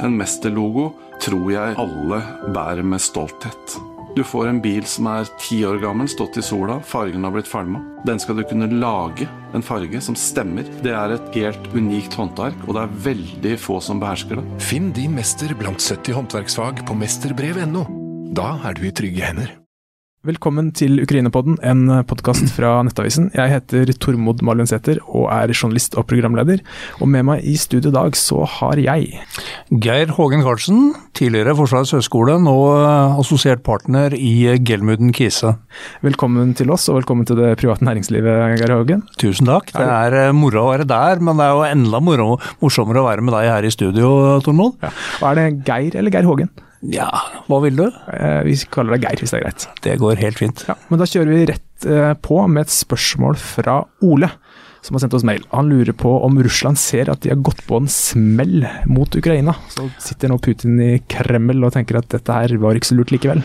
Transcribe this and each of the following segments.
En mesterlogo tror jeg alle bærer med stolthet. Du får en bil som er ti år gammel, stått i sola, fargen har blitt falma. Den skal du kunne lage en farge som stemmer. Det er et helt unikt håndverk, og det er veldig få som behersker det. Finn din mester blant 70 håndverksfag på mesterbrev.no. Da er du i trygge hender. Velkommen til Ukrainapodden, en podkast fra Nettavisen. Jeg heter Tormod Malundsæter og er journalist og programleder. Og med meg i studio i dag så har jeg Geir Hågen Karlsen, tidligere Forsvarets høgskole, nå assosiert partner i Gelmuden Kise. Velkommen til oss, og velkommen til det private næringslivet, Geir Hågen. Tusen takk. Det er eh, moro å være der, men det er jo enda moro, morsommere å være med deg her i studio, Tormod. Ja. Og er det Geir eller Geir Hågen? Ja, hva vil du? Eh, vi kaller deg Geir, hvis det er greit. Det går helt fint. Ja, men da kjører vi rett eh, på med et spørsmål fra Ole, som har sendt oss mail. Han lurer på om Russland ser at de har gått på en smell mot Ukraina. Så sitter nå Putin i Kreml og tenker at dette her var ikke så lurt likevel.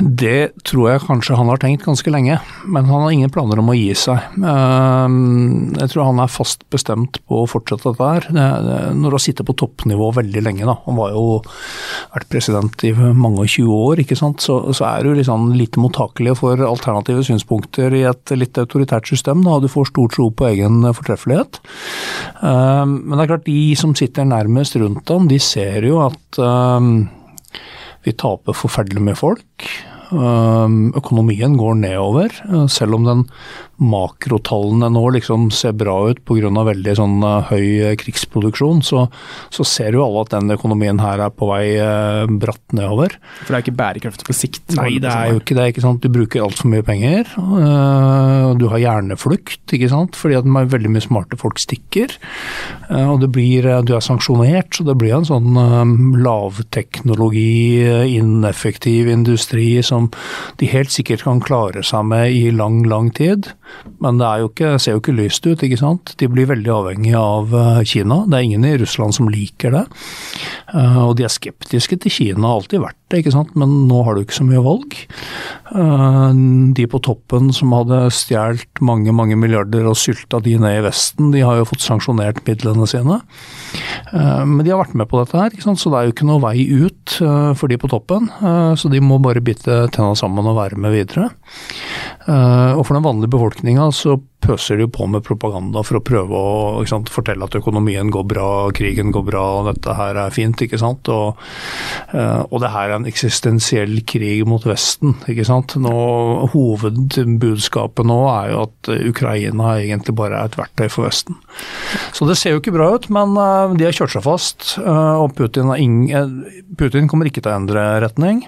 Det tror jeg kanskje han har tenkt ganske lenge, men han har ingen planer om å gi seg. Ehm, jeg tror han er fast bestemt på å fortsette dette her. Når du har sittet på toppnivå veldig lenge, da, han var jo vært president i mange og 20 år, ikke sant? Så, så er du liksom lite mottakelig for alternative synspunkter i et litt autoritært system. Da. Du får stor tro på egen fortreffelighet. Ehm, men det er klart, de som sitter nærmest rundt ham, de ser jo at ehm, vi taper forferdelig med folk. Økonomien går nedover, selv om den makrotallene nå liksom ser bra ut pga. veldig sånn høy krigsproduksjon, så, så, ser jo alle at den økonomien her er på vei bratt nedover. For det er ikke bærekraftig på sikt? Nei, det er jo ikke det. ikke sant? Du bruker altfor mye penger. Du har hjerneflukt, ikke sant? fordi at veldig mye smarte folk stikker. Og det blir, du er sanksjonert, så det blir en sånn lavteknologi, ineffektiv industri som de helt sikkert kan klare seg med i lang, lang tid. Men det jo ikke, ser jo ikke lyst ut, ikke sant. De blir veldig avhengige av Kina. Det er ingen i Russland som liker det. Og de er skeptiske til Kina, har alltid vært det, ikke sant. Men nå har du ikke så mye valg. De på toppen som hadde stjålet mange, mange milliarder og sylta de ned i Vesten, de har jo fått sanksjonert midlene sine. Men de har vært med på dette her, ikke sant? så det er jo ikke noe vei ut for de på toppen. Så de må bare bite tenna sammen og være med videre. Og for den vanlige befolkninga så pøser de på med propaganda for å prøve å sant, fortelle at økonomien går bra, krigen går bra, dette her er fint, ikke sant. Og, og det her er en eksistensiell krig mot Vesten, ikke sant. Nå, hovedbudskapet nå er jo at Ukraina egentlig bare er et verktøy for Vesten. Så det ser jo ikke bra ut, men de har kjørt seg fast, og Putin, ingen, Putin kommer ikke til å endre retning.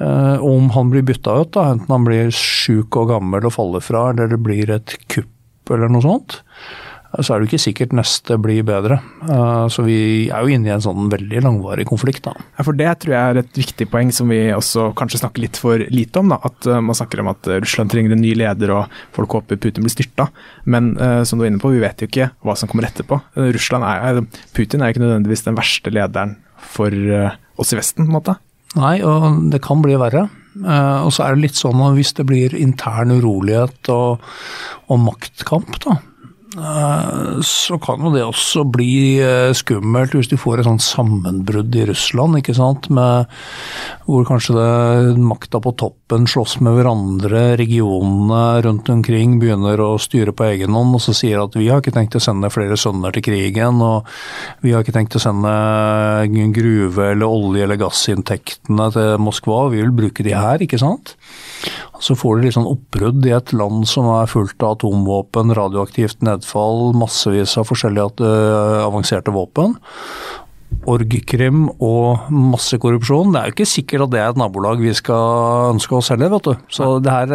Uh, om han blir bytta ut, da, enten han blir sjuk og gammel og faller fra, eller det blir et kupp eller noe sånt, så er det ikke sikkert neste blir bedre. Uh, så vi er jo inne i en sånn veldig langvarig konflikt. da. Ja, for Det tror jeg er et viktig poeng som vi også kanskje snakker litt for lite om. da, At uh, man snakker om at Russland trenger en ny leder og folk håper Putin blir styrta. Men som du er inne på, vi vet jo ikke hva som kommer etterpå. Russland er, Putin er ikke nødvendigvis den verste lederen for oss i Vesten. på en måte. Nei, og det kan bli verre. Og så er det litt sånn at hvis det blir intern urolighet og, og maktkamp, da, så kan jo det også bli skummelt hvis du får et sånt sammenbrudd i Russland, ikke sant. Med, hvor kanskje det, makta på toppen slåss med hverandre, regionene rundt omkring begynner å styre på egen hånd og så sier at vi har ikke tenkt å sende flere sønner til krigen, og vi har ikke tenkt å sende gruve- eller olje- eller gassinntektene til Moskva, vi vil bruke de her, ikke sant. Så får du litt sånn oppbrudd i et land som er fullt av atomvåpen, radioaktivt nedfall, massevis av forskjellige avanserte våpen. Orgkrim og masse korrupsjon. Det er jo ikke sikkert at det er et nabolag vi skal ønske oss heller, vet du. Så det her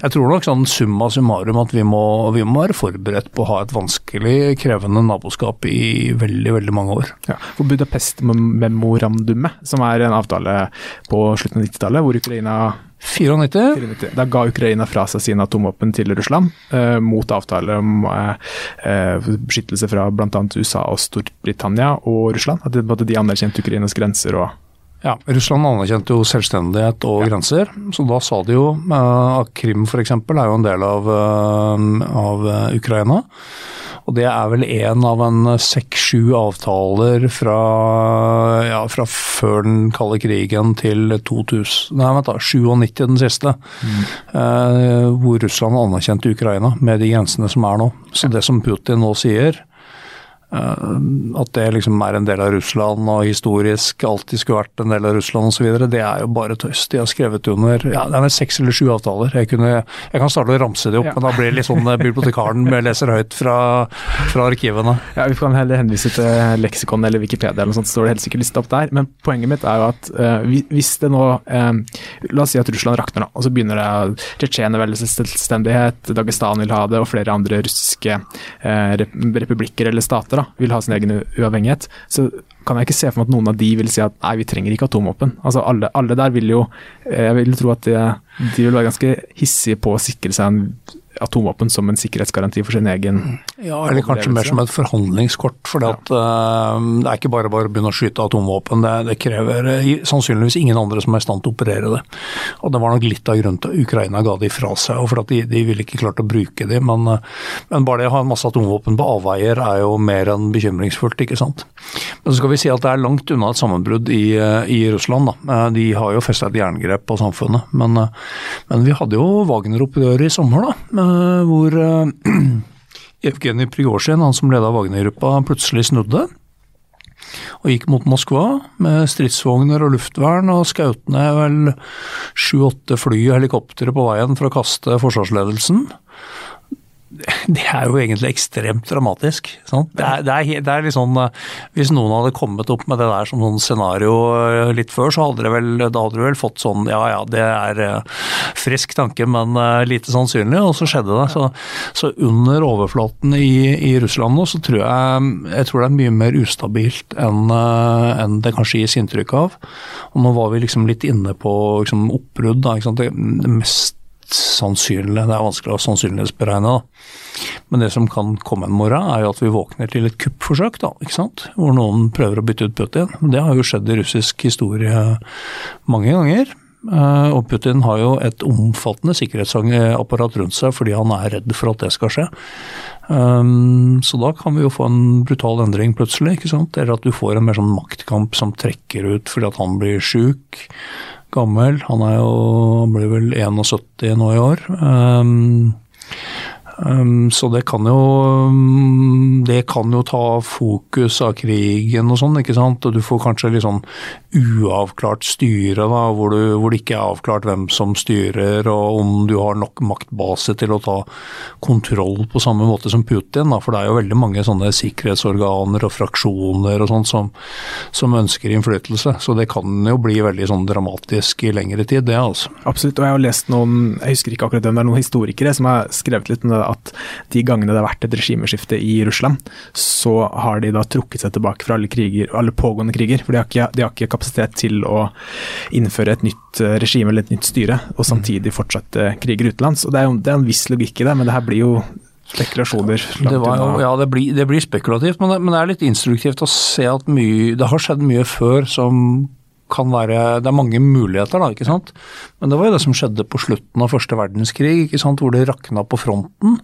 Jeg tror nok sånn summa summarum at vi må, vi må være forberedt på å ha et vanskelig, krevende naboskap i veldig, veldig mange år. Ja, for Budapest-memorandumet, som er en avtale på slutten av 90-tallet, hvor Ukraina 94. 94. Da ga Ukraina fra seg sine atomvåpen til Russland, eh, mot avtale om eh, beskyttelse fra bl.a. USA og Storbritannia og Russland. At de, de anerkjente Ukrainas grenser og ja, Russland anerkjente jo selvstendighet og ja. grenser, så da sa de jo eh, at Krim f.eks. er jo en del av, av Ukraina. Og det er vel en av en seks-sju avtaler fra, ja, fra før den kalde krigen til 2000, nei, vent da, 97 den siste. Mm. Eh, hvor Russland anerkjente Ukraina med de grensene som er nå. Så det som Putin nå sier, at det liksom er en del av Russland og historisk alltid skulle vært en del av Russland osv. Det er jo bare tøys. De har skrevet under ja, det er seks eller sju avtaler. Jeg, kunne, jeg, kan starte å ramse de opp, ja. men da blir det litt sånn eh, bibliotekaren leser høyt fra, fra, arkivene. Ja, Vi kan heller henvise til leksikon eller Wikipedia, eller noe sånt, så står det helt sikkert lista opp der. Men poenget mitt er jo at uh, hvis det nå uh, La oss si at Russland rakner, da, og så begynner det Tsjetsjenia velge selvstendighet, Dagestan vil ha det, og flere andre russiske uh, republikker eller stater da, vil ha sin egen uavhengighet, så kan jeg ikke se for meg at noen av de vil si at nei, vi trenger ikke atomvåpen. Altså alle, alle der vil jo Jeg vil tro at de, de vil være ganske hissige på å sikre seg en atomvåpen som en sikkerhetsgaranti for sin egen Ja, eller kanskje mer som et forhandlingskort. For ja. uh, det er ikke bare bare å begynne å skyte atomvåpen. Det, det, krever uh, sannsynligvis ingen andre som er i stand til å operere det. Og det var nok litt av grunnen til at Ukraina ga de fra seg, og for at de, de ville ikke klart å bruke de. Men, uh, men bare det å ha en masse atomvåpen på avveier er jo mer enn bekymringsfullt, ikke sant. Men så skal vi si at det er langt unna et sammenbrudd i, i Russland. Da. De har jo festa et jerngrep på samfunnet. Men, men vi hadde jo Wagner-oppgjøret i sommer, da Eh, hvor Evgenij Prigozjin, han som leda Wagner-gruppa, plutselig snudde. Og gikk mot Moskva med stridsvogner og luftvern, og skaut ned vel sju-åtte fly og helikoptre på veien for å kaste forsvarsledelsen det er jo egentlig ekstremt dramatisk. Det er, det, er, det er, litt sånn eh, Hvis noen hadde kommet opp med det der som sånn scenario eh, litt før, så hadde det vel, da vel fått sånn ja ja, det er uh, frisk tanke, men lite sannsynlig. Og så skjedde det. Så, så under overflaten i, i, Russland nå, så tror jeg, jeg tror det er mye mer ustabilt enn en det kanskje gis inntrykk av. Og nå var vi liksom litt inne på liksom, oppbrudd. Da, det, det sannsynlig. Det er vanskelig å sannsynlighetsberegne. Da. Men det som kan komme en morgen, er jo at vi våkner til et kuppforsøk, da, ikke sant? hvor noen prøver å bytte ut Putin. Det har jo skjedd i russisk historie mange ganger. Eh, og Putin har jo et omfattende sikkerhetsapparat rundt seg fordi han er redd for at det skal skje. Um, så da kan vi jo få en brutal endring plutselig, ikke sant? eller at du får en mer sånn maktkamp som trekker ut fordi at han blir sjuk gammel. Han er jo, han blir vel 71 nå i år. Um, så det kan jo Det kan jo ta fokus av krigen og sånn, ikke sant. Og du får kanskje litt sånn uavklart styre, da, hvor, du, hvor, det ikke er avklart hvem som styrer, og om du har nok maktbase til å ta kontroll på samme måte som Putin. Da, for det er jo veldig mange sånne sikkerhetsorganer og fraksjoner og sånn som, som, ønsker innflytelse. Så det kan jo bli veldig sånn dramatisk i lengre tid, det altså. Absolutt, og jeg har lest noen, jeg husker ikke akkurat hvem, det er noen historikere som har skrevet litt om det at de gangene det har vært et regimeskifte i Russland, så har de da trukket seg tilbake fra alle kriger, alle pågående kriger. for de har ikke, de har ikke kapasitet til å innføre et nytt eh, regime eller et nytt styre, og samtidig fortsette kriger utenlands. Og det er jo det er en viss logikk i det, men det her blir jo spekulasjoner. Det, jo, ja, det blir, det blir, spekulativt, men det, men det, er litt instruktivt å se at mye, det har skjedd mye før som kan være Det er mange muligheter, da, ikke sant. Men det var jo det som skjedde på slutten av første verdenskrig, ikke sant, hvor det rakna på fronten.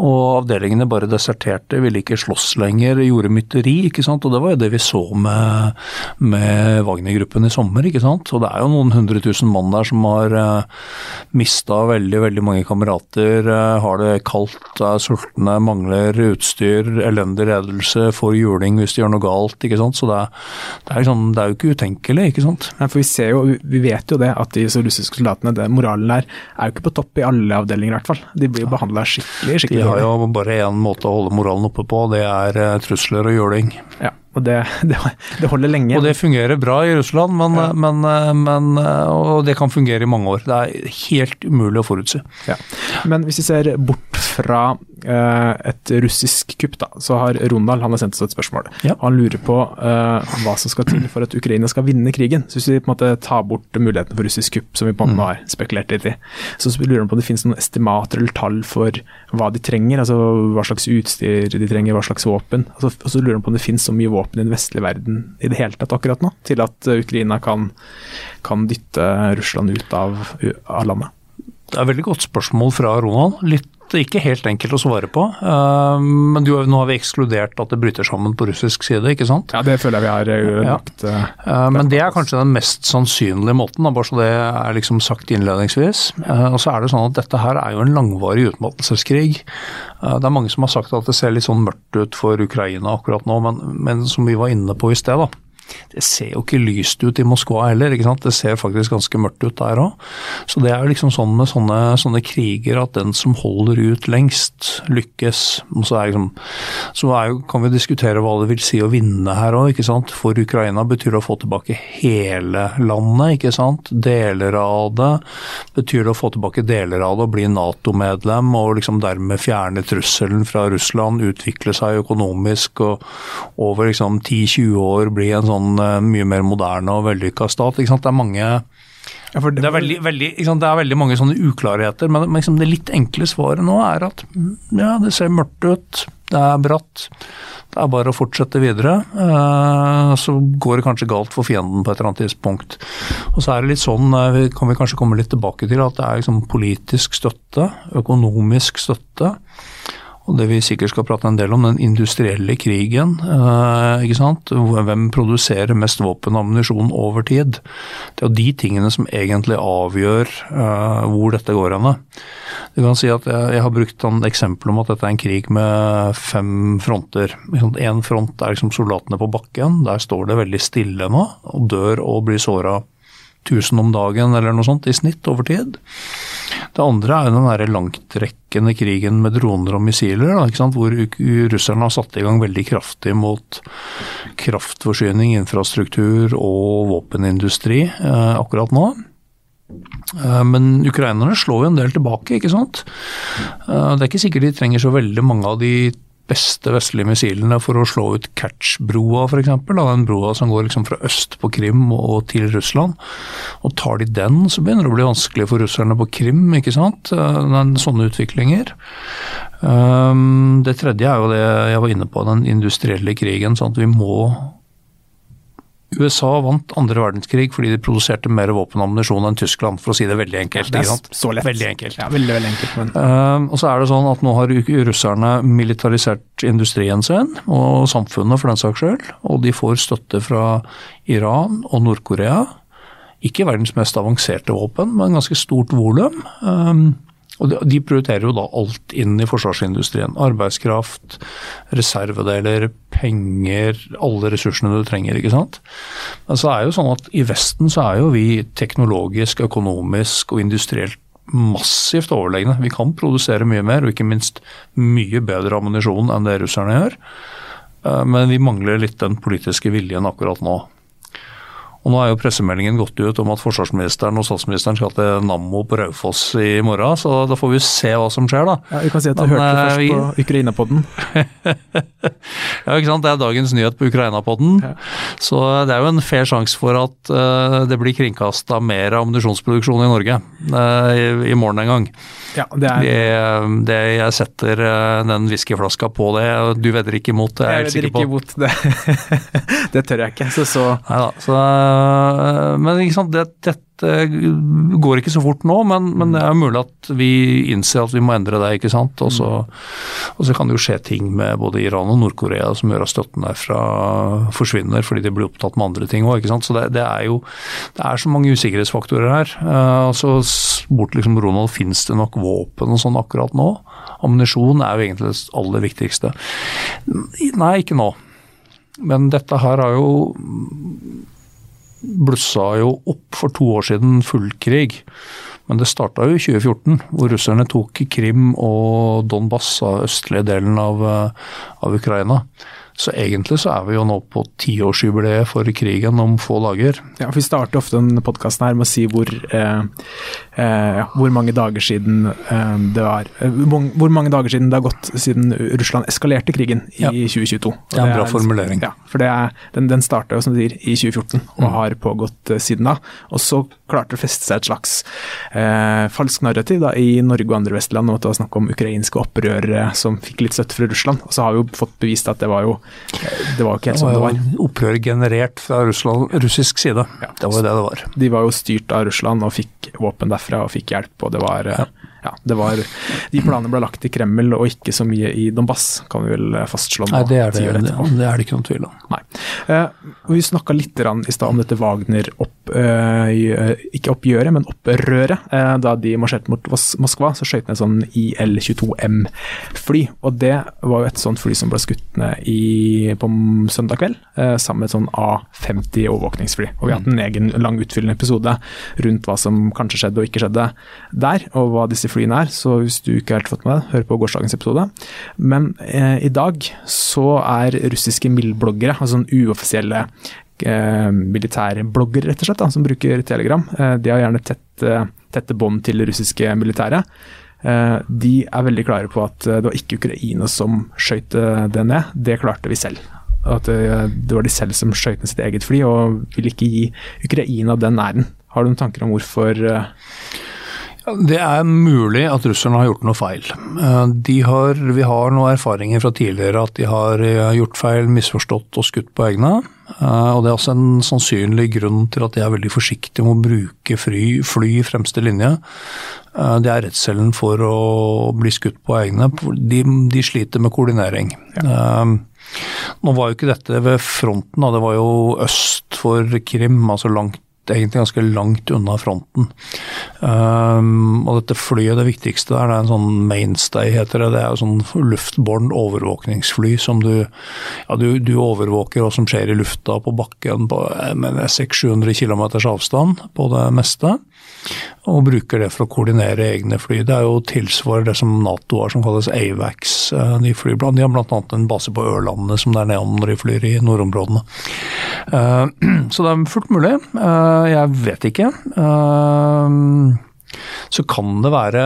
Og avdelingene bare deserterte, ville ikke slåss lenger, gjorde mytteri. ikke sant, Og det var jo det vi så med, med Wagner-gruppen i sommer. ikke sant. Og det er jo noen hundre tusen mann der som har eh, mista veldig, veldig mange kamerater. Uh, har det kaldt, er sultne, mangler utstyr, elendig ledelse, får juling hvis de gjør noe galt. ikke sant, Så det er, det er, liksom, det er jo ikke utenkelig ikke sant? Nei, for vi ser jo, vi vet jo det, at de russiske soldatene, det, moralen der, er jo ikke på topp i alle avdelinger i hvert fall. De blir jo behandla skikkelig, skikkelig De har jo bare én måte å holde moralen oppe på, det er uh, trusler og juling. Ja. Og det, det, det, holder lenge. Og det fungerer bra i Russland, men, ja. men, men, og det kan fungere i mange år. Det er helt umulig å forutse. Ja. Men hvis vi ser bort fra et russisk kupp, da, så har Ronald han har sendt oss et spørsmål. Ja. Han lurer på uh, hva som skal til for at Ukraina skal vinne krigen. Så Hvis vi på en måte tar bort muligheten for russisk kupp, som vi på en måte mm. har spekulert litt i, så lurer han på om det finnes noen estimater eller tall for hva de trenger. altså Hva slags utstyr de trenger, hva slags våpen. Altså, og så lurer han på om det finnes så mye våpen i den vestlige verden i det hele tatt akkurat nå, til at Ukraina kan, kan dytte Russland ut av, av landet. Det er et veldig godt spørsmål fra Ronald. Litt godt. Ikke helt enkelt å svare på. Uh, men du, nå har vi ekskludert at det bryter sammen på russisk side, ikke sant? Ja, det føler jeg vi har Ja. lagt uh, Uh, men det er kanskje den mest sannsynlige måten, bare så det er liksom sagt innledningsvis. Og så er det sånn at dette her er jo en langvarig utmattelseskrig. Det er mange som har sagt at det ser litt sånn mørkt ut for Ukraina akkurat nå, men, men som vi var inne på i sted, da. Det ser jo ikke lyst ut i Moskva heller, ikke sant. Det ser faktisk ganske mørkt ut der òg. Så det er jo liksom sånn med sånne, sånne kriger at den som holder ut lengst, lykkes. Så, er liksom, så er jo, kan vi diskutere hva det vil si å vinne her òg, ikke sant. For Ukraina betyr det å få tilbake hele landet, ikke sant. Deler av det. Betyr det å få tilbake deler av det og bli Nato-medlem og liksom dermed fjerne trusselen fra Russland, utvikle seg økonomisk og over liksom 10-20 år bli en sånn eh, mye mer moderne og vellykka stat. Ikke sant? Det er mange ja, for det er, veldig, veldig, det er veldig mange sånne uklarheter, men men liksom det litt enkle svaret nå er at mm, ja, det ser mørkt ut, det er bratt. Det er bare å fortsette videre. Eh, så går det kanskje galt for fienden på et eller annet tidspunkt. Og så er det litt sånn, eh, vi- kan vi kanskje komme litt tilbake til, at det er liksom politisk støtte, økonomisk støtte. Og det vi sikkert skal prate en del om, den industrielle krigen. Eh, ikke sant? Hvem produserer mest våpen og ammunisjon over tid? Det er jo de tingene som egentlig avgjør eh, hvor dette går hen. Du si jeg, har brukt et eksempel om at dette er en krig med fem fronter. Én front er liksom soldatene på bakken. Der står det veldig stille nå, og dør og blir såra 1000 om dagen eller noe sånt i snitt over tid. Det andre er jo den der langtrekkende krigen med droner og missiler, da, hvor russerne har satt i gang veldig kraftig mot kraftforsyning, infrastruktur og våpenindustri eh, akkurat nå. Eh, Men ukrainerne slår jo en del tilbake, ikke sant. Eh, Det er ikke sikkert de trenger så veldig mange av de beste vestlige missilene for å slå ut Kertsj-broa f.eks. Den broa som går liksom fra øst på Krim og til Russland. Og tar de den, så begynner det å bli vanskelig for russerne på Krim, ikke sant. Den, er sånne utviklinger. Um, Det tredje er jo det jeg var inne på, den industrielle krigen. sånn at vi må USA vant andre verdenskrig fordi de produserte mer våpen og ammunisjon enn Tyskland, for å si det veldig enkelt. Det er så lett. Veldig enkelt. Ja, veldig, veldig enkelt. Men uh, og så er det sånn at nå har russerne militarisert industrien sin, og samfunnet for den saks skyld. Og de får støtte fra Iran og Nord-Korea. Ikke verdens mest avanserte våpen, men ganske stort volum. Um, og de, prioriterer jo da alt inn i forsvarsindustrien. Arbeidskraft, reservedeler, penger, alle ressursene du trenger, ikke sant. Men så er jo sånn at i Vesten så er jo vi teknologisk, økonomisk og industrielt massivt overlegne. Vi kan produsere mye mer, og ikke minst mye bedre ammunisjon enn det russerne gjør. Eh, Men vi mangler litt den politiske viljen akkurat nå. Og nå er jo pressemeldingen gått ut om at forsvarsministeren og statsministeren skal til Nammo på Raufoss i morgen, så da får vi se hva som skjer, da. ja, vi kan si at du hørte det eh, først vi- på Ukraina-podden. Ja, ikke sant? Det er dagens nyhet på Ukraina-podden. Ja. Så det er jo en fair sjanse for at uh, det blir kringkasta mer ammunisjonsproduksjon i Norge uh, i, i morgen en gang. Ja, det er, Det, det jeg setter uh, den whiskyflaska på det, du vedder ikke imot det, er jeg jeg vedder ikke imot det. det tør jeg ikke. Så, så Neida, så, eh, men ikke sant, det, dette går ikke så fort nå, men, men det er mulig at vi innser at vi må endre det. ikke sant? Og så, og så kan det jo skje ting med både Iran og Nord-Korea som gjør at støtten derfra forsvinner fordi de blir opptatt med andre ting òg. Så det, det er jo det er så mange usikkerhetsfaktorer her. Eh, og så spurte liksom Ronald fins det nok våpen og sånn akkurat nå. Ammunisjon er jo egentlig det aller viktigste. Nei, ikke nå. Men dette her har jo blussa jo opp for to år siden full krig. Men det starta jo i 2014, hvor russerne tok Krim og Donbas, av østlige delen av, eh, av Ukraina. Så egentlig så er vi jo nå på tiårsjubileet for krigen om få dager. Ja, Vi starter ofte en podkasten med å si hvor, eh, eh, hvor mange dager siden eh, det var eh, hvor, mange dager siden det har gått siden Russland eskalerte krigen i Ja. 2022. Og Det er en bra formulering. Ja, for det er, den, den starta jo som du sier i 2014 og Mm. har pågått eh, siden da. Og så klarte det å feste seg et slags eh, falsk narrativ da, i Norge og andre vestland om at det var snakk om ukrainske opprørere som fikk litt støtte fra Russland. Og så har vi jo fått bevist at det var jo eh, det var jo ikke helt Det sånn det var var. jo opprør generert fra Russland, russisk side. Ja. Det var jo det det var. De var jo styrt av Russland og fikk våpen derfra og fikk hjelp, og det var, eh, ja, det var De planene ble lagt i Kreml og ikke så mye i Donbass, kan vi vel fastslå nå. Nei, det er det, det, det er det ikke noen tvil om. Nei. Eh, vi snakka litt i stad om dette Wagner-opp... eh, ikke oppgjøret, men opprøret. Eh, da de marsjerte mot Moskva, så skjøt ned et sånn IL-22M-fly. Og det var jo et sånt fly som ble skutt ned i, på søndag kveld, eh, sammen med et sånn A50 overvåkningsfly. Og vi har hatt en egen lang utfyllende episode rundt hva som kanskje skjedde og ikke skjedde der, og hva disse flyene er. Så hvis du ikke helt fått med deg, hør på gårsdagens episode. Men eh, i dag så er russiske mildbloggere, altså sånn uoffisielle eh, militærbloggere rett og slett, da, som bruker Telegram, eh, de har gjerne tette, tette bånd til det russiske militæret. Eh, de er veldig klare på at eh, det var ikke Ukraina som eh, det ned, det klarte vi selv. At eh, det var de selv som skøyt ned sitt eget fly, og ville ikke gi Ukraina den æren. Har du noen tanker om hvorfor eh, Det er mulig at russerne har gjort noe feil. Eh, De har, vi har noen erfaringer fra tidligere at de har eh, gjort feil, misforstått og skutt på egne. Eh, Og Det er også en sannsynlig grunn til at de er veldig forsiktige med å bruke fly, fly i fremste linje. Det er redselen for å bli skutt på egne. De, de sliter med koordinering. Eh, Nå var jo ikke dette ved fronten, da. det var jo øst for Krim, altså langt egentlig ganske langt unna fronten. Um, og dette flyet, det viktigste der, det er en sånn mainstay, heter det. Det er jo sånn luftborn overvåkningsfly som du Ja, du, du overvåker hva som skjer i lufta på bakken på 600-700 km avstand på det meste. Og bruker det for å koordinere egne fly. Det er jo tilsvarer det som Nato har som kalles AVAX. eh, De, flyr, blant- de har bl.a. en base på Ørlandet som det er neon de flyr i nordområdene. Eh, Så det er fullt mulig. Eh, Jeg vet ikke. Eh, Så kan det være,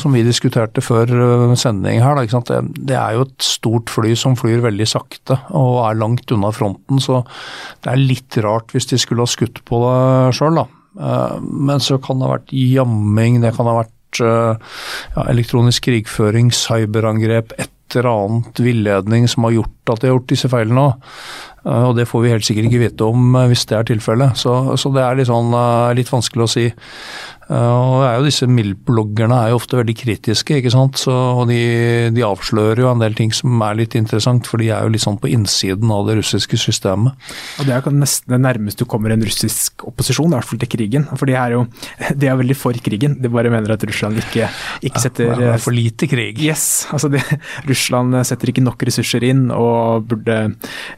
som vi diskuterte før eh, sending her, da, det er jo et stort fly som flyr veldig sakte og er langt unna fronten. Så det er litt rart hvis de skulle ha skutt på det sjøl, da. Eh, Men så kan det ha vært jamming, det kan ha vært eh, ja, elektronisk krigføring, cyberangrep, et eller annet villedning som har gjort at de har gjort disse feilene òg. Og det får vi helt sikkert ikke vite om eh, hvis det er tilfellet. Så, så det er litt, sånn, eh, litt vanskelig å si. Eh, Og er jo disse MILP-bloggerne er jo ofte veldig kritiske, ikke sant. Så, og de, de avslører jo en del ting som er litt interessant, for de er jo litt sånn på innsiden av det russiske systemet. Og Det er nesten det nærmeste du kommer en russisk opposisjon, i hvert fall til krigen. For de er jo de er veldig for krigen. De bare mener at Russland ikke, ikke setter er for lite krig. Yes, altså de, Russland setter ikke nok ressurser inn og burde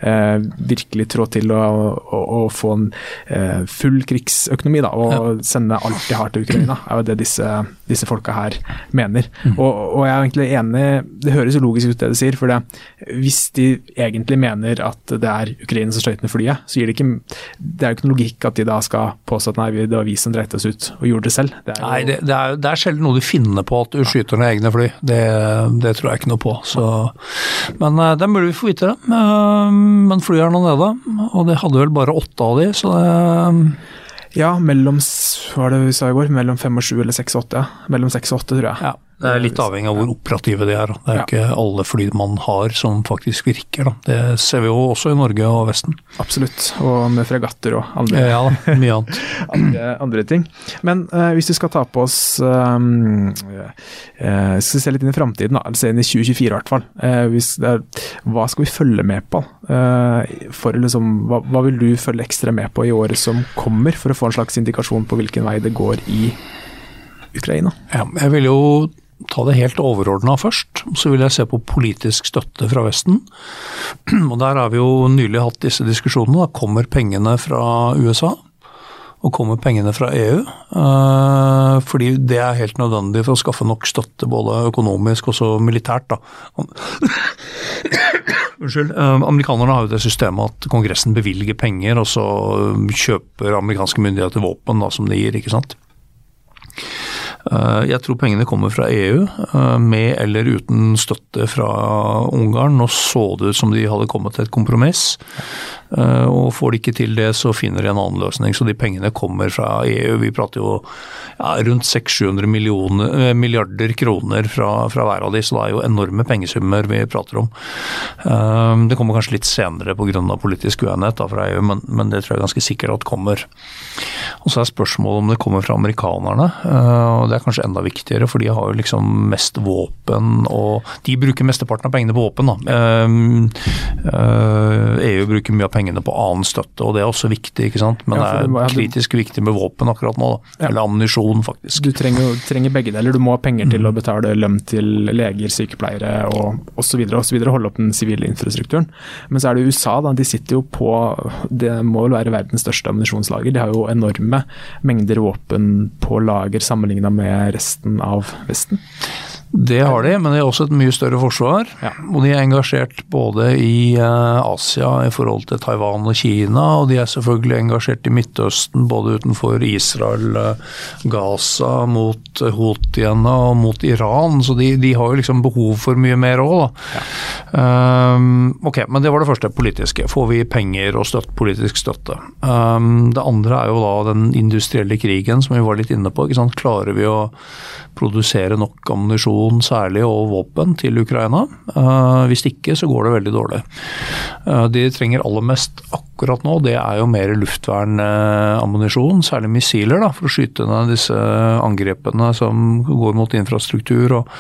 eh, virkelig trå til å, å, å få en eh, full krigsøkonomi da, og sende alt de har til Ukraina. er jo det disse, disse folka her mener. Og, og jeg er egentlig enig, det høres jo logisk ut det de sier, for det, hvis de egentlig mener at det er Ukraina som skjøt ned flyet, så gir det ikke Det er jo ikke noe logikk at de da skal påstå at nei, det var vi som dreit oss ut og gjorde det selv. Det jo, Nei, det, det, er, det er sjelden noe du finner på at du skyter ned egne fly. Det, det tror jeg ikke noe på. Så. Men eh, det er mulig vi får vite det. Eh, Men flyet er nå nede, og det hadde vel bare åtte av de, så det Ja, mellom hva var det vi sa i går, mellom fem og sju eller seks og åtte. Mellom seks og åtte, tror jeg. ja, det er litt avhengig av hvor operative de er. Det er Ja. ikke alle fly man har som faktisk virker. Da. Det ser vi jo også i Norge og Vesten. Absolutt. Og med fregatter og andre, Ja, mye annet. andre, andre ting. Men uh, hvis du skal ta på oss um, uh, Skal vi se litt inn i framtiden, altså se inn i 2024 i hvert fall. Uh, er, hva skal vi følge med på? Eh, for liksom, hva, hva vil du følge ekstra med på i året som kommer, for å få en slags indikasjon på hvilken vei det går i Ukraina? Ja, jeg vil jo ta det helt overordna først. Så vil jeg se på politisk støtte fra Vesten. Og der har vi jo nylig hatt disse diskusjonene. Da kommer pengene fra USA? Og kommer pengene fra EU? Eh, fordi det er helt nødvendig for å skaffe nok støtte, både økonomisk og så militært. Da. Unnskyld. Eh, amerikanerne har jo det systemet at Kongressen bevilger penger, og så kjøper amerikanske myndigheter våpen da, som de gir. ikke sant? Eh, Jeg tror pengene kommer fra EU, eh, med eller uten støtte fra Ungarn. Nå så det ut som de hadde kommet til et kompromiss. Eh, Og får de ikke til det, så finner de en annen løsning. Så de pengene kommer fra EU. Vi prater jo ja, rundt 600-700 eh, milliarder kroner fra, fra hver av de, så det er jo enorme pengesummer vi prater om. Eh, Det kommer kanskje litt senere pga. politisk uenighet da, fra EU, men, men det tror jeg ganske sikkert at kommer. Og så er spørsmålet om det kommer fra amerikanerne. Og Det er kanskje enda viktigere, for de har jo liksom mest våpen og De bruker mesteparten av pengene på våpen. da. EU bruker mye av pengene på annen støtte, og det er også viktig, ikke sant. Men Ja, det er kritisk viktig med våpen akkurat nå. da. Ja. Eller ammunisjon, faktisk. Du trenger, trenger begge deler. Du må ha penger til å betale lønn til leger, sykepleiere og osv. Holde opp den sivile infrastrukturen. Men så er det USA, da. De sitter jo på Det må vel være verdens største ammunisjonslager. De har jo enorme mengder våpen på lager sammenligna med resten av Vesten. Det har de, men de har også et mye større forsvar. Ja. Og de er engasjert både i eh, Asia i forhold til Taiwan og Kina, og de er selvfølgelig engasjert i Midtøsten, både utenfor Israel, eh, Gaza, mot Houthiene og mot Iran. Så de, de har jo liksom behov for mye mer òg, da. Um, ok, men det var det første politiske. Får vi penger og støtt, politisk støtte? Um, det andre er jo da den industrielle krigen som vi var litt inne på. ikke sant? Klarer vi å produsere nok ammunisjon særlig og våpen til Ukraina? Uh, hvis ikke så går det veldig dårlig. Uh, de trenger aller mest akkurat nå, det er jo mer luftvernammunisjon, særlig missiler, da, for å skyte ned disse angrepene som går mot infrastruktur og,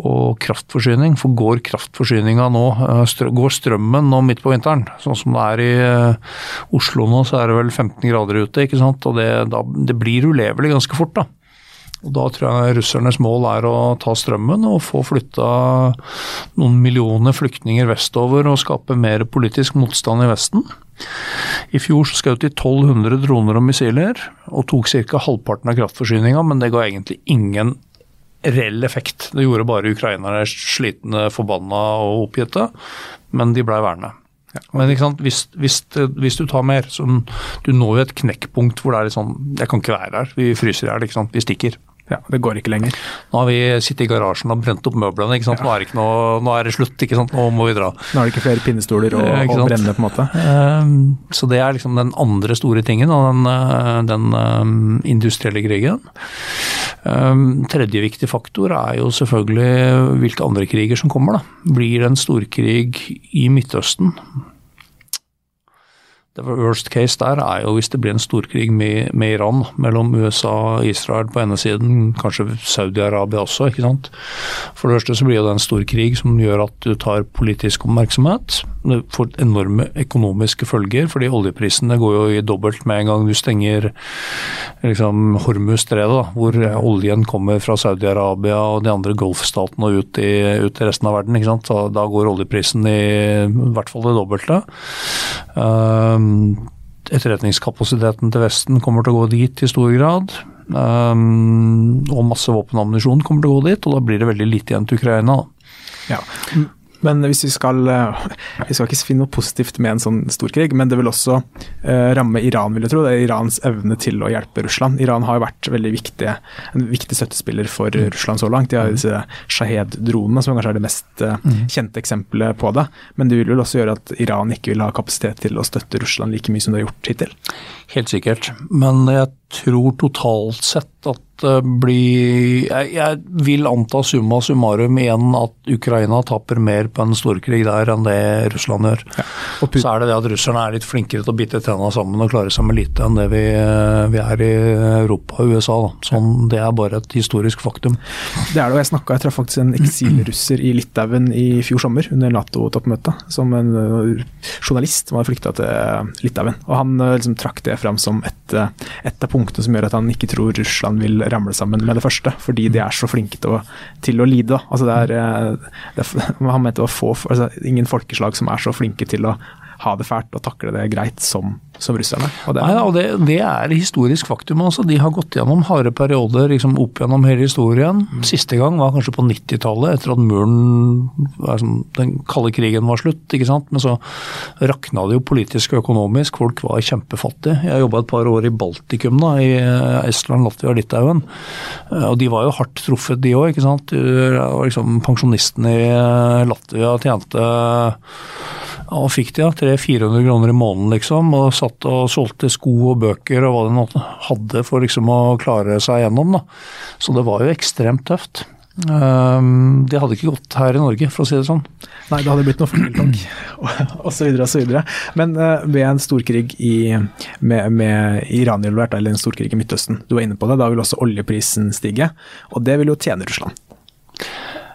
og kraftforsyning. For går kraftforsyninga nå, uh, går strømmen nå midt på vinteren, sånn som det er i Oslo nå, så er det vel 15 grader ute, ikke sant. Og det, da, det blir ulevelig ganske fort, da. Og Da tror jeg russernes mål er å ta strømmen og få flytta noen millioner flyktninger vestover og skape mer politisk motstand i Vesten. I fjor så skjøt de 1200 droner og missiler, og tok ca. halvparten av kraftforsyninga, men det ga egentlig ingen reell effekt. Det gjorde bare ukrainere slitne, forbanna og oppgitte, men de blei værende. Men ikke sant? Hvis, hvis, hvis, du tar mer, så du når jo et knekkpunkt hvor det er litt sånn Jeg kan ikke være her, vi fryser i hjel. Vi stikker. Ja, Det går ikke lenger. Nå har vi sittet i garasjen og brent opp møblene. ikke sant? Nå er det, ikke noe, nå er det slutt, ikke sant? nå må vi dra. Nå er det ikke flere pinnestoler å, Eh, å brenne, på en måte. Ehm, Så det er liksom den andre store tingen, og den, eh, den ehm, industrielle krigen. Ehm, Tredje viktig faktor er jo selvfølgelig hvilke andre kriger som kommer. da. Blir det en storkrig i Midtøsten? Var Worst case der er jo hvis det blir en storkrig med, med Iran, mellom USA og Israel på ene siden, kanskje Saudi-Arabia også. ikke sant? For det første så blir det en storkrig som gjør at du tar politisk oppmerksomhet. Får enorme økonomiske følger, fordi oljeprisene går jo i dobbelt med en gang du stenger liksom, Hormuz-stredet, hvor oljen kommer fra Saudi-Arabia og de andre golfstatene og ut i, ut i resten av verden. ikke sant? Da, går oljeprisen i, i hvert fall det dobbelte. Um, etterretningskapasiteten til Vesten kommer til å gå dit i stor grad. Um, og masse våpenammunisjon kommer til å gå dit, og da blir det veldig lite igjen til Ukraina. Ja. Men hvis vi skal eh, Vi skal ikke finne noe positivt med en sånn storkrig, men det vil også eh, ramme Iran, vil jeg tro. Det er Irans evne til å hjelpe Russland. Iran har jo vært veldig viktig, en viktig støttespiller for Russland så langt. De har disse Shahed-dronene, som kanskje er det mest eh, kjente eksempelet på det. Men det vil vel også gjøre at Iran ikke vil ha kapasitet til å støtte Russland like mye som de har gjort hittil. Helt sikkert. Men jeg tror totalt sett at det blir Jeg, jeg vil anta summa summarum igjen at Ukraina taper mer på en storkrig der enn det Russland gjør. Putin, Så er det det at russerne er litt flinkere til å bite tenna sammen og klare seg med lite enn det vi, vi er i Europa og USA. Da. Sånn, det er bare et historisk faktum. det er det, og jeg snakket, jeg traff faktisk en eksilrusser i Litauen i fjor sommer, under Nato-toppmøtet, som en eh, journalist som hadde flykta til Litauen. Og Han eh, liksom, trakk det fram som et, eh, et av punktene som gjør at han ikke tror Russland vil ramle sammen med det første, fordi de er så flinke til å, til å lide. Altså, det er, eh, det er, han mente det var få, altså, ingen folkeslag som er så flinke til å ha det fælt og takle det greit som, som russerne. Og det, Nei, og det, det er historisk faktum. altså. De har gått gjennom harde perioder liksom opp gjennom hele historien. Siste gang var kanskje på 90-tallet, etter at muren altså, Den kalde krigen var slutt. ikke sant? Men så rakna det jo politisk og økonomisk. Folk var kjempefattige. Jeg jobba et par år i Baltikum, da, i Estland, Latvia og Litauen. Og de var jo hardt truffet, de òg. Liksom, pensjonistene i Latvia tjente og fikk de ja, 300-400 kroner i måneden, liksom, og satt og solgte sko og bøker og hva de hadde for liksom å klare seg gjennom. Da. Så det var jo ekstremt tøft. Um, det hadde ikke gått her i Norge, for å si det sånn. Nei, det hadde blitt noe fugletalk osv. osv. Men uh, ved en storkrig i, med, med Iran involvert, eller en storkrig i Midtøsten, du var inne på det, da vil også oljeprisen stige. Og det vil jo tjene Russland.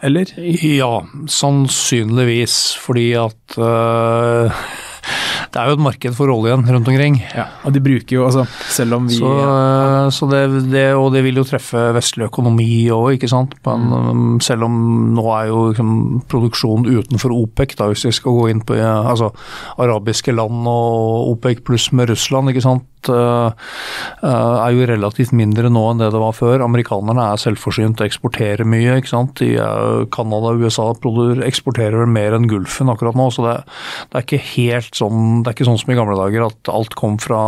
Eller? Ja, sannsynligvis. Fordi at uh, det er jo et marked for oljen rundt omkring. Ja, og de bruker jo, altså, selv om vi Så, eh, så det, det, Og det vil jo treffe vestlig økonomi òg, ikke sant. Men mm. selv om nå er jo liksom, produksjonen utenfor OPEC, da, hvis vi skal gå inn på altså, arabiske land og OPEC pluss med Russland, ikke sant er jo relativt mindre nå enn det det var før. Amerikanerne er selvforsynt og eksporterer mye. ikke sant? Canada og USA eksporterer vel mer enn Gulfen akkurat nå. så det, det, er ikke helt sånn det er ikke sånn som i gamle dager at alt kom fra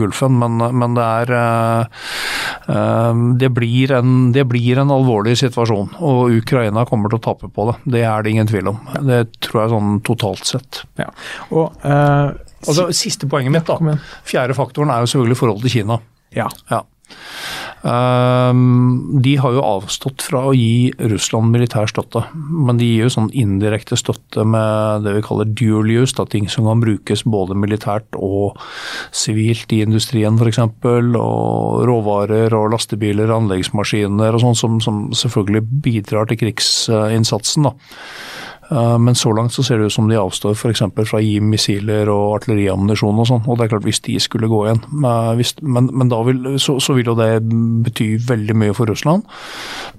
Gulfen, men, men det er det, blir en, det blir en alvorlig situasjon. Og Ukraina kommer til å tape på det. Det er det ingen tvil om. Det tror jeg sånn totalt sett. Ja. Og uh, Altså, siste poenget mitt, da. Fjerde faktoren er jo selvfølgelig forholdet til Kina. Ja. ja. Um, de har jo avstått fra å gi Russland militær støtte, men de gir jo sånn indirekte støtte med det vi kaller dual use, da, ting som kan brukes både militært og sivilt i industrien f.eks. Og råvarer og lastebiler, anleggsmaskiner og sånn, som, som selvfølgelig bidrar til krigsinnsatsen. da. Eh, men så langt så ser det ut som de avstår f.eks. fra å gi missiler og artilleriammunisjon og sånn. Og det er klart, hvis de skulle gå igjen Men, men da vil, så, så, vil jo det bety veldig mye for Russland.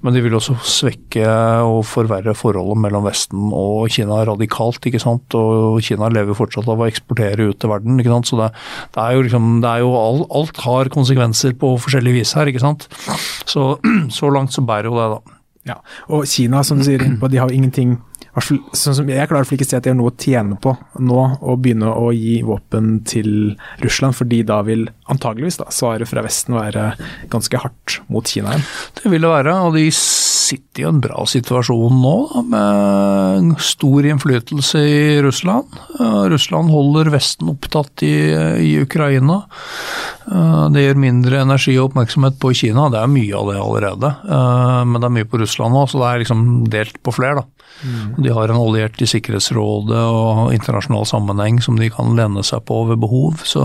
Men de vil også svekke og forverre forholdet mellom Vesten og Kina radikalt. ikke sant? Og Kina lever fortsatt av å eksportere ut til verden. ikke sant? Så det, det er jo liksom, det er jo alt, alt har konsekvenser på forskjellig vis her. ikke sant? Så, så langt så bærer jo det, da. Ja, og Kina, som du sier, de har ingenting Jeg klarer ikke å se at de har noe å tjene på nå å begynne å gi våpen til Russland, fordi da vil antageligvis da, svaret fra Vesten være ganske hardt mot Kina igjen. Det vil det være, og de sitter i en bra situasjon nå, med stor innflytelse i Russland. Russland holder Vesten opptatt i, i Ukraina. Det gir mindre energi og oppmerksomhet på Kina, det er mye av det allerede. Men det er mye på Russland nå, så det er liksom delt på flere. da. Mm. De har en alliert i Sikkerhetsrådet og internasjonal sammenheng som de kan lene seg på ved behov. Så,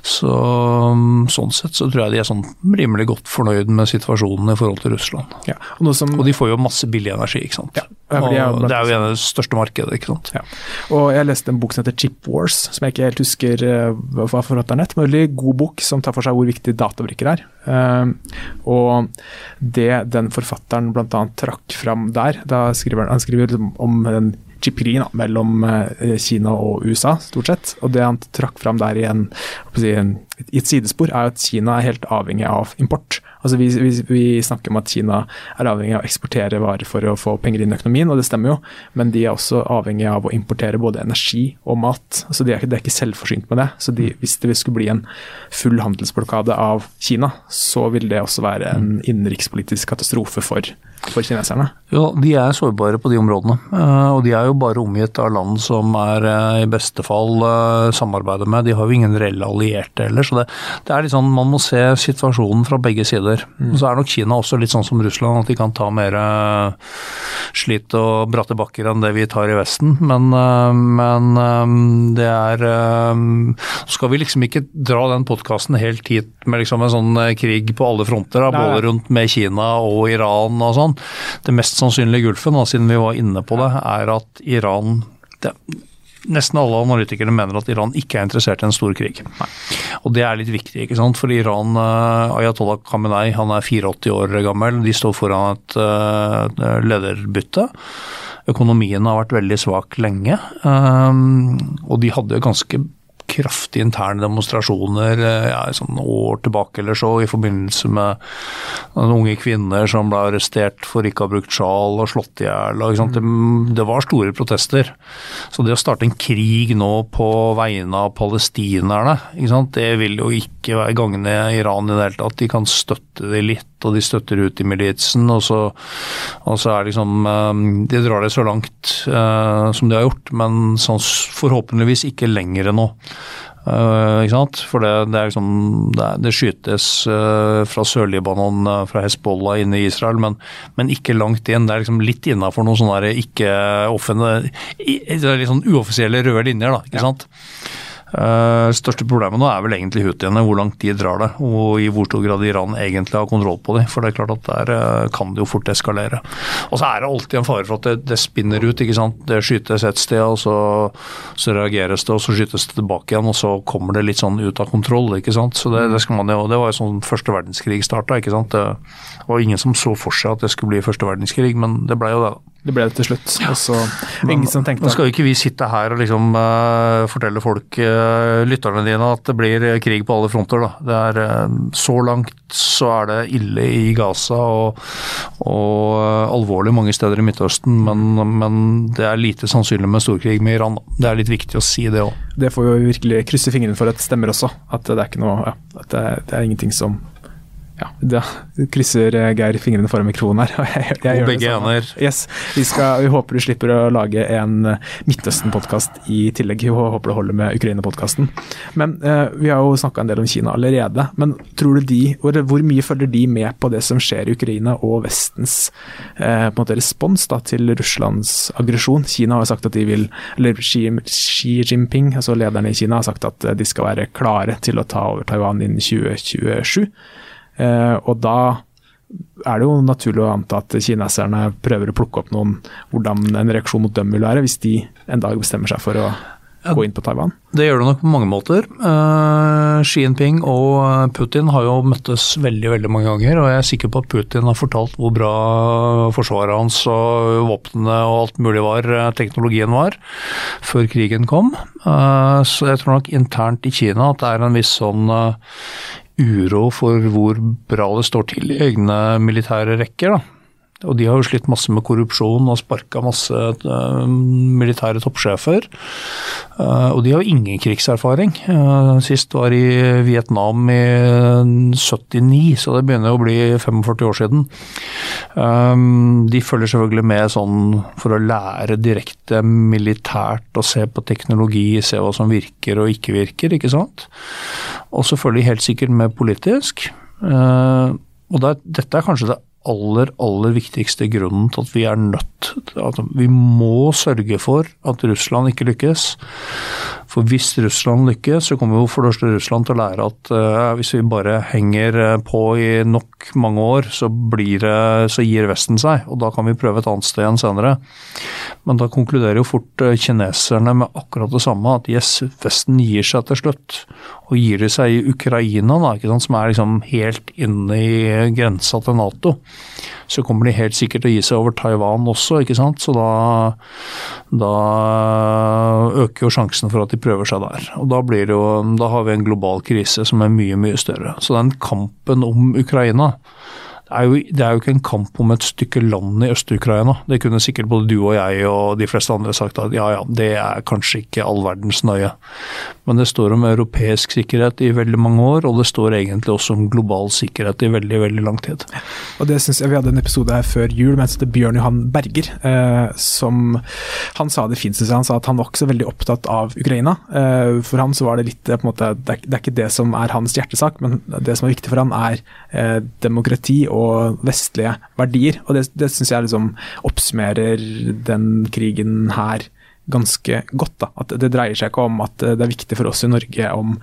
så, sånn sett så tror jeg de er sånn rimelig godt fornøyd med situasjonen i forhold til Russland. Ja, og, som, og, de får jo masse billig energi, ikke sant. Ja, og det er jo en av det største markedet, ikke sant. Ja. Og jeg leste en bok som heter Chip Wars, som jeg ikke helt husker uh, hva forfatteren het. Veldig god bok som tar for seg hvor viktig databrikker er. Uh, og det den forfatteren bl.a. trakk fram der, da skriver han skriver liksom om den chipri mellom eh, Kina og USA, stort sett. Og det han trakk fram der i, en, i et sidespor, er at Kina er helt avhengig av import. Altså vi, vi, vi, snakker om at Kina er avhengig av å eksportere varer for å få penger inn i økonomien, og det stemmer jo, men de er også avhengig av å importere både energi og mat. Altså de er, de er ikke selvforsynt med det. Så de, hvis det skulle bli en full handelsblokade av Kina, så vil det også være en innenrikspolitisk katastrofe for for kineserne? Ja, De er sårbare på de områdene. Eh, og de er jo bare omgitt av land som er eh, i beste fall eh, samarbeider med. De har jo ingen reelle allierte heller. Så det, det, er litt sånn, man må se situasjonen fra begge sider. Mm. Så er nok Kina også litt sånn som Russland, at de kan ta mer slit og bratte bakker enn det vi tar i Vesten. Men, men det er Skal vi liksom ikke dra den podkasten helt hit med liksom en sånn krig på alle fronter, da, både rundt med Kina og Iran og sånn. Det mest sannsynlige Gulfen, da, siden vi var inne på det, er at Iran det, Nesten alle analytikere mener at Iran ikke er interessert i en stor krig. Nei. Og det er litt viktig, ikke sant. For Iran, uh, Ayatollah Khamenei, han er 84 år gammel. De står foran et uh, lederbytte. Økonomien har vært veldig svak lenge. Um, og de hadde ganske kraftige interne demonstrasjoner eh, ja, sånn år tilbake eller så, i forbindelse med unge kvinner som ble arrestert for ikke å ha brukt sjal og slått i hjel. Det, det, var store protester. Så det å starte en krig nå på vegne av palestinerne, det vil jo ikke være gagne Iran i det hele tatt. De kan støtte det litt og de støtter ut i militsen. Og så, og så er liksom eh, De drar det så langt uh, som de har gjort, men sans, forhåpentligvis ikke lenger nå. Uh, ikke sant? For det, det, er liksom, det, det skytes uh, fra Sør-Libanon, uh, fra Hezbollah inne i Israel, men, men, ikke langt inn. Det er liksom litt innafor noen sånne ikke offentlige, litt sånn uoffisielle røde linjer. da, ikke ja. sant? Uh, største problemet nå er vel egentlig Houthiene, hvor langt de drar det. Og i hvor stor grad Iran egentlig har kontroll på dem. For det er klart at der uh, kan det jo fort eskalere. Og så er det alltid en fare for at det, det spinner ut. ikke sant? Det skytes et sted, og så, så, reageres det, og så skytes det tilbake igjen. Og så kommer det litt sånn ut av kontroll. ikke sant? Så Det, det skal man jo, det var jo sånn første verdenskrig starta. ikke sant? Det var ingen som så for seg at det skulle bli første verdenskrig, men det ble jo det. da. Det ble det til slutt. Og så ingen som tenkte Nå skal jo ikke vi sitte her og liksom uh, fortelle folk, uh, lytterne dine, at det blir krig på alle fronter. Da. Det er, uh, så langt så er det ille i Gaza og, og alvorlig mange steder i Midtøsten, men, men, det er lite sannsynlig med storkrig med Iran. Det er litt viktig å si det òg. Det får vi virkelig krysse fingrene for at det stemmer også. At det er ikke noe, ja, at det, det er ingenting som ja, da krysser eh, Geir fingrene foran mikrofonen her. Jeg, jeg og begge ener. Yes, vi, skal, vi, håper du slipper å lage en eh, Midtøsten-podkast i tillegg. Vi håper det holder med Ukraina-podkasten. Men eh, Vi har jo snakka en del om Kina allerede. Men tror du de, hvor, mye følger de med på det som skjer i Ukraina og Vestens eh, måte respons da, til Russlands aggresjon? Kina har sagt at de vil, eller Xi, Xi Jinping, altså lederen i Kina, har sagt at de skal være klare til å ta over Taiwan innen 2027. Eh, og da er det jo naturlig å anta at kineserne prøver å plukke opp noen hvordan en reaksjon mot dem vil være, hvis de en dag bestemmer seg for å gå inn på Taiwan? Det gjør det nok på mange måter. Uh, Xi Jinping og Putin har jo møttes veldig veldig mange ganger, og jeg er sikker på at Putin har fortalt hvor bra forsvaret hans og våpnene og alt mulig var, eh, teknologien var, før krigen kom. Uh, så jeg tror nok internt i Kina at det er en viss sånn uh, uro for hvor bra det står til i egne militære rekker. da. Og de har jo slitt masse med korrupsjon og sparka masse uh, militære toppsjefer. Uh, og de har ingen krigserfaring. Uh, sist var i Vietnam i 79, så det begynner å bli 45 år siden. de følger selvfølgelig med sånn for å lære direkte militært og se på teknologi, se hva som virker og ikke virker, ikke sant. Og så følger de helt sikkert med politisk. og det, dette er kanskje det aller, aller viktigste grunnen til at vi er nødt at Vi må sørge for at Russland ikke lykkes. For hvis Russland lykkes, så kommer jo for det første Russland til å lære at uh, hvis vi bare henger eh, på i nok mange år, så, det, så, gir Vesten seg. Og da kan vi prøve et annet sted igjen senere. Men da konkluderer jo fort uh, kineserne med akkurat det samme, at yes, Vesten gir seg til slutt. Og gir de seg i Ukraina, da, sant, som er liksom helt inne i grensa til Nato så kommer de helt sikkert til å gi seg over Taiwan også, ikke sant. Så da, da øker jo sjansen for at de prøver seg der. Og da, blir det jo, da har vi en global krise som er mye, mye større. Så den kampen om Ukraina er jo, det er jo ikke en kamp om et stykke land i Øst-Ukraina. Det kunne sikkert både du og jeg og de fleste andre sagt at ja ja, det er kanskje ikke all verdens nøye. Men det står om europeisk sikkerhet i veldig mange år, og det står egentlig også om global sikkerhet i veldig veldig lang tid. Og det synes jeg Vi hadde en episode her før jul mens det Bjørn Johan Berger, eh, som han sa det fint, han sa at han var ikke så veldig opptatt av Ukraina. Eh, for han så var det litt på en måte, det er, det er ikke det som er hans hjertesak, men det som er viktig for han er eh, demokrati og og vestlige verdier. Og det, det syns jeg liksom oppsummerer den krigen her ganske godt. da. At det dreier seg ikke om at det er viktig for oss i Norge om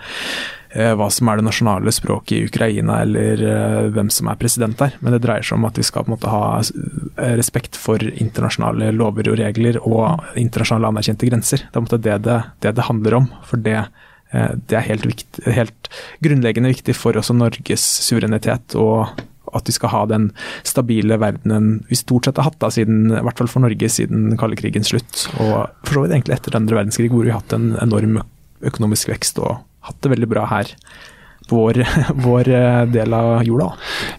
eh, hva som er det nasjonale språket i Ukraina, eller eh, hvem som er president der. Men det dreier seg om at vi skal på en måte ha eh, respekt for internasjonale lover og regler og internasjonale anerkjente grenser. Det er på en måte det det, det, det handler om. For det, eh, det er helt, viktig, helt grunnleggende viktig for også Norges suverenitet og at vi skal ha den stabile verdenen vi stort sett har hatt, da, siden, i hvert fall for Norge, siden kalde krigens slutt. Og for så vidt egentlig etter andre verdenskrig, hvor vi har hatt en enorm økonomisk vekst og hatt det veldig bra her vår, vår, eh, del av jorda.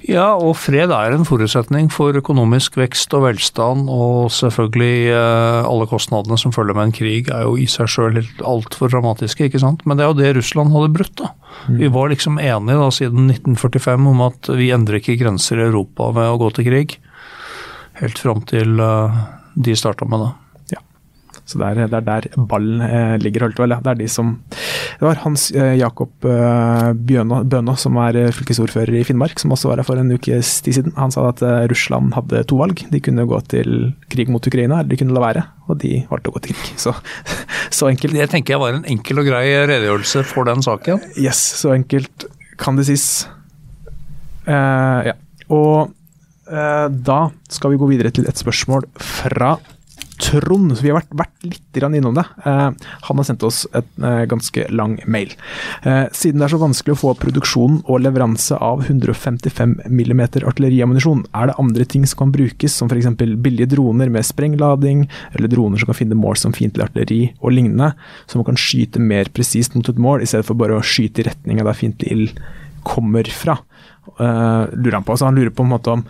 Ja, og fred er en forutsetning for økonomisk vekst og velstand, og selvfølgelig eh, alle kostnadene som følger med en krig er jo i seg sjøl altfor dramatiske, ikke sant. Men det er jo det Russland hadde brutt, da. Mm. Vi var liksom enige da siden 1945 om at vi endrer ikke grenser i Europa ved å gå til krig. Helt fram til eh, de starta med det. Så det er, det er der ballen eh, ligger, holdt vel. Det er de som Det var Hans eh, Jakob eh, Bjønå, Bønå, som er eh, fylkesordfører i Finnmark, som også var her for en ukes tid siden. Han sa at eh, Russland hadde to valg. De kunne gå til krig mot Ukraina, eller de kunne la være. Og de valgte å gå til krig. Så, så enkelt. Det tenker jeg var en enkel og grei redegjørelse for den saken. Yes, så enkelt kan det sies. Eh, ja. Og eh, da skal vi gå videre til et spørsmål fra Trond. Så vi har vært, vært litt innom det. Eh, han har sendt oss et eh, ganske lang mail. Eh, siden det er så vanskelig å få produksjon og leveranse av 155 mm artilleriammunisjon, er det andre ting som kan brukes, som f.eks. billige droner med sprenglading, eller droner som kan finne mål som fiendtlig artilleri og lignende, som kan skyte mer presist mot et mål, i stedet for bare å skyte i retning av der fiendtlig ild kommer fra. Lurer han på. Så han lurer på en måte om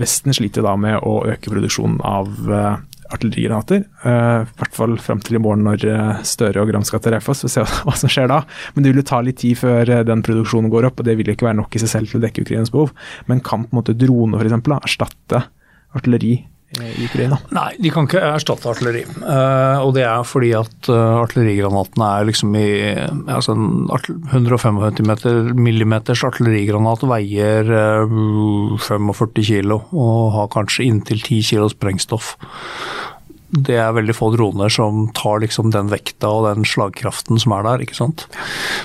Vesten sliter da med å øke produksjonen av uh, artillerigranater. Uh, I hvert fall fram til i morgen når uh, Støre og Gram skal til Raufoss. Vi får se hva som skjer da. Men det vil jo ta litt tid før den produksjonen går opp, og det vil jo ikke være nok i seg selv til å dekke Ukrainas behov. Men kan på en måte drone f.eks. erstatte artilleri i Ukraina? Nei, de kan ikke erstatte artilleri. Uh, og det er fordi at uh, artillerigranatene er liksom i altså en 155 mm artillerigranat veier uh, 45 kilo og har kanskje inntil 10 kilo sprengstoff. Det er veldig få droner som tar liksom den vekta og den slagkraften som er der. ikke sant?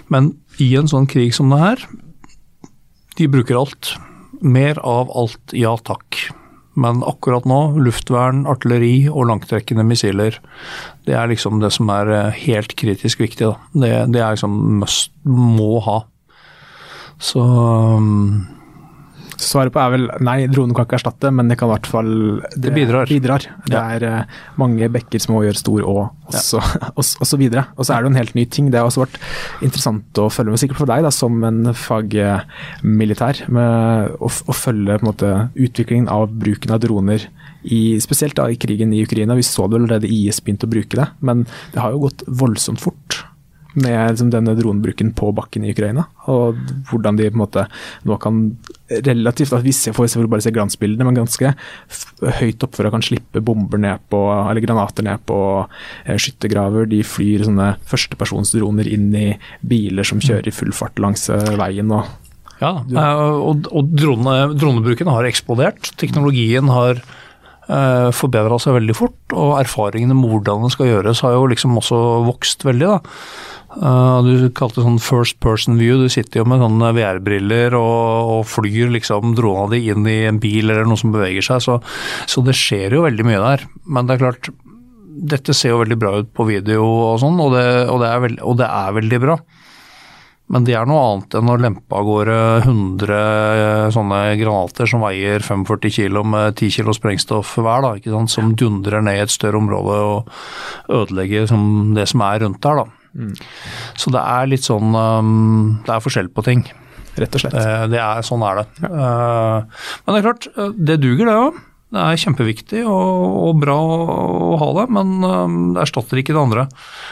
Men i en sånn krig som det her, de bruker alt. Mer av alt, ja takk. Men akkurat nå, luftvern, artilleri og langtrekkende missiler, det er liksom det som er eh, helt kritisk viktig. Da. Det, det er liksom must, må ha. Så um, Svaret på er vel nei, dronen kan ikke erstatte, men det kan i hvert fall Det bidrar. bidrar. Det er uh, mange bekker små gjør stor å, og så, og, og så videre. Og så er det jo en helt ny ting. Det har også vært interessant å følge med, sikkert for deg da, som en fagmilitær, med å, å følge måte, utviklingen av bruken av droner. I, spesielt da i krigen i Ukraina. Vi så det allerede IS begynte å bruke det, men det har jo gått voldsomt fort med liksom, denne dronebruken på bakken i Ukraina. Og hvordan de på en måte nå kan relativt at Vi får selvfølgelig bare se glansbildene, men ganske høyt opp for å kan slippe bomber ned på, eller granater ned på eh, skyttergraver. De flyr sånne førstepersonsdroner inn i biler som kjører i full fart langs eh, veien. og ja, og, og drone, dronebruken har eksplodert. Teknologien har forbedra seg veldig fort, og erfaringene med hvordan det skal gjøres har jo liksom også vokst veldig. da. Uh, du kalte det sånn first person view. Du sitter jo med sånne VR-briller og, og, flyr liksom drona di inn i en bil eller noe som beveger seg. Så, så, det skjer jo veldig mye der. Men det er klart, dette ser jo veldig bra ut på video og sånn, og og og det er veldig bra. Men det er noe annet enn å lempe av gårde 100 eh, sånne granater som veier 45 kilo med 10 kilo sprengstoff hver, da, som dundrer ned i et større område og ødelegger det som er rundt der. Mm. Så det er litt sånn um, Det er forskjell på ting. Rett og slett. Det, det er, sånn er det. Ja. Uh, men det er klart, det duger det òg. Det er kjempeviktig og, og, bra å ha det, men um, det erstatter ikke det andre.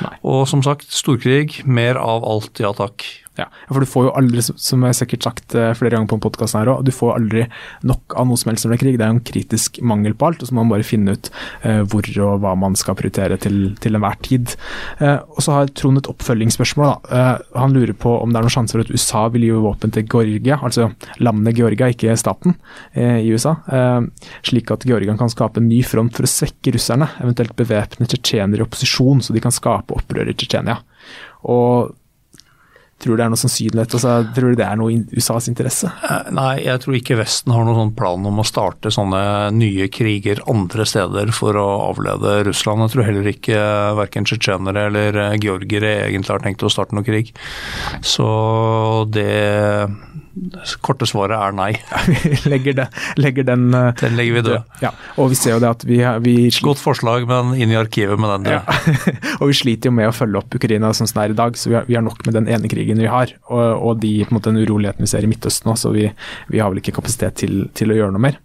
Nei. Og som sagt, storkrig, mer av alt, ja takk. Ja, for du får jo aldri, som jeg sikkert sagt eh, flere ganger på podkasten her òg, du får aldri nok av noe som helst når det er krig. Det er jo en kritisk mangel på alt, og så må man bare finne ut eh, hvor og hva man skal prioritere til, til enhver tid. Eh, og så har Trond et oppfølgingsspørsmål. da. Han lurer på om det er noen sjanse for at USA vil gi våpen til Georgia, altså landet Georgia, ikke staten i USA, slik at Georgia kan skape en ny front for å svekke russerne, eventuelt bevæpne tsjetsjenere i opposisjon, så de kan skape opprør i Tsjetsjenia. Og Tror du det er noe sannsynlighet? Altså, tror du det er noe i USAs interesse? Eh, nei, jeg tror ikke Vesten har noen sånn plan om å starte sånne nye kriger andre steder for å avlede Russland. Jeg tror heller ikke verken tsjetsjenere eller georgere egentlig har tenkt å starte noen krig. Så det korte svaret er nei. vi legger, det, legger den uh, Den legger vi død. Ja, og vi ser jo det at vi, vi Godt forslag, men inn i arkivet med den. Ja. og vi sliter jo med å følge opp Ukraina sånn som det er i dag, så vi har, vi har, nok med den ene krigen vi har. Og, og de måte, den uroligheten vi ser i Midtøsten nå, så vi, vi, har vel ikke kapasitet til, til å gjøre noe mer.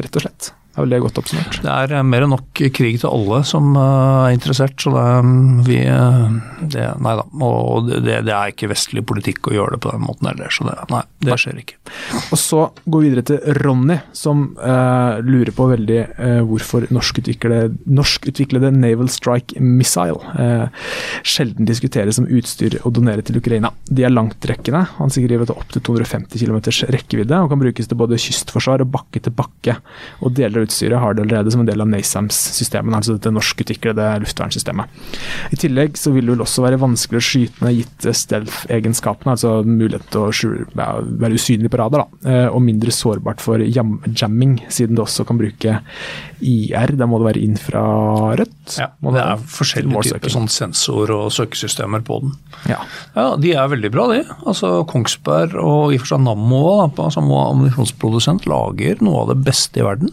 Rett og slett. Er vel det godt oppsummert? Det er eh, mer enn nok krig til alle som eh, er interessert, så det, er- vi eh, det, Nei da. Og det, det er ikke vestlig politikk å gjøre det på den måten heller, så det, nei, det skjer ikke. Og så går vi videre til Ronny, som eh, lurer på veldig eh, hvorfor norskutviklede, norsk Naval Strike Missile eh, sjelden diskuteres som utstyr å donere til Ukraina. De er langtrekkende, han skriver at det er opptil 250 km rekkevidde og kan brukes til både kystforsvar og bakke til bakke. Og deler av utstyret har det allerede som en del av NASAMS-systemet, altså dette norskutviklede luftvernsystemet. I tillegg så vil det vel også være vanskelig å skyte ned gitt stealth-egenskapene, altså mulighet til å skjule, ja, være usynlig på radar, da, eh, og mindre sårbart for jam jamming, siden det også kan bruke IR. Da må det være infrarødt. Ja, det er forskjellige typer sånn sensor- og søkesystemer på den. Ja. Ja, De er veldig bra, de. Altså Kongsberg og i og for seg Nammo, som ammunisjonsprodusent, lager noe av det beste i verden.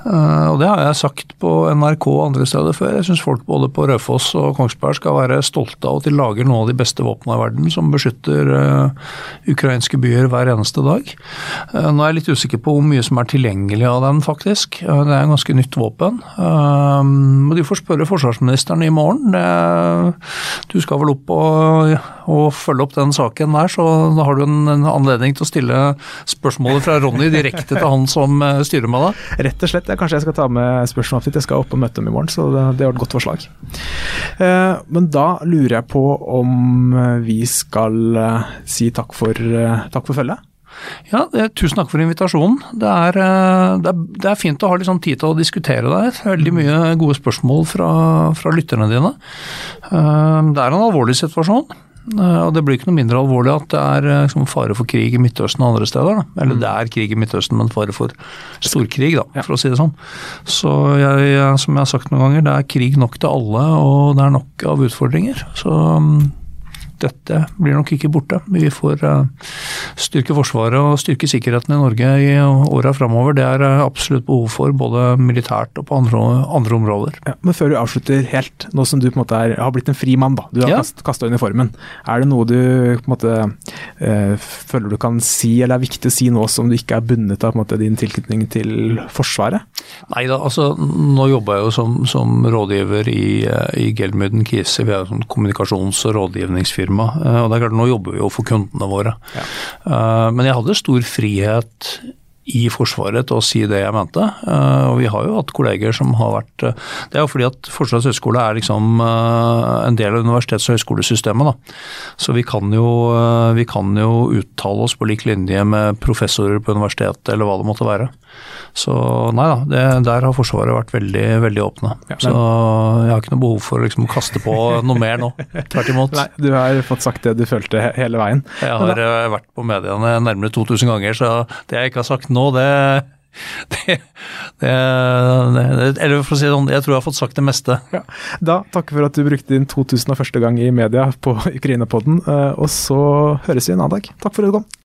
og Det har jeg sagt på NRK og andre steder før. Jeg syns folk både på Raufoss og Kongsberg skal være stolte av at de lager noen av de beste våpnene i verden, som beskytter eh, ukrainske byer hver eneste dag. Eh, nå er jeg litt usikker på hvor mye som er tilgjengelig av den, faktisk. Eh, det er et ganske nytt våpen. Eh, men du får spørre forsvarsministeren i morgen. Du skal vel opp og, og følge opp den saken der, så da har du en, en anledning til å stille spørsmålet fra Ronny direkte til han som eh, styrer med det. Rett og slett. Ja, kanskje jeg skal ta med spørsmålet ditt. Jeg skal opp og møte dem i morgen, så det, det var et godt forslag. Eh, men da lurer jeg på om eh, vi skal eh, si takk for, takk for følget. Ja, Tusen takk for invitasjonen. Det er, det, er, det er fint å ha litt sånn tid til å diskutere det. Veldig mye gode spørsmål fra, fra lytterne dine. Det er en alvorlig situasjon. Eh, Og det blir ikke noe mindre alvorlig at det er eh, liksom, fare for krig i Midtøsten og andre steder. Da. Eller det er krig i Midtøsten, men fare for storkrig, da, for å si det sånn. Så jeg, som jeg har sagt noen ganger, det er krig nok til alle, og det er nok av utfordringer. Så mm, dette blir nok ikke borte. Vi får eh, styrke Forsvaret og styrke sikkerheten i Norge i åra framover. Det er eh, absolutt behov for, både militært og på andre, andre områder. Ja, men før du avslutter helt, nå som du på en måte er, har blitt en fri mann, da. Du har Ja. kasta uniformen. Er det noe du på en måte eh, føler du kan si, eller er viktig å si nå som du ikke er bundet av måte, din tilknytning til Forsvaret? Nei da, altså nå jobber jeg jo som, som rådgiver i, i Gelmyden Kise. Vi er jo sånn kommunikasjons- og rådgivningsfirma. Eh, Og det er klart, nå jobber vi jo for kundene våre. Ja. Men jeg hadde stor frihet i Forsvaret til å si det jeg mente. Eh, Og vi har jo hatt kolleger som har vært eh, Det er jo fordi at Forsvarets høgskole er liksom eh, en del av universitets- og høyskolesystemet. da. Så vi kan, jo, eh, vi kan jo uttale oss på lik linje med professorer på universitetet eller hva det måtte være. Så nei da, det, der har Forsvaret vært veldig, veldig åpne. Ja, Så jeg har ikke noe behov for å liksom kaste på noe mer nå. Tvert imot. Nei, du har fått sagt det du følte he hele veien. Jeg har da, vært på mediene nærmere 2000 ganger, så det jeg ikke har sagt nå, det det, det, det Eller for å si det sånn, jeg tror jeg har fått sagt det meste. Ja. Da takker for at du brukte din 2001. gang i media på Ukraina-podden, eh, og så høres vi en annen dag. Takk for at du kom.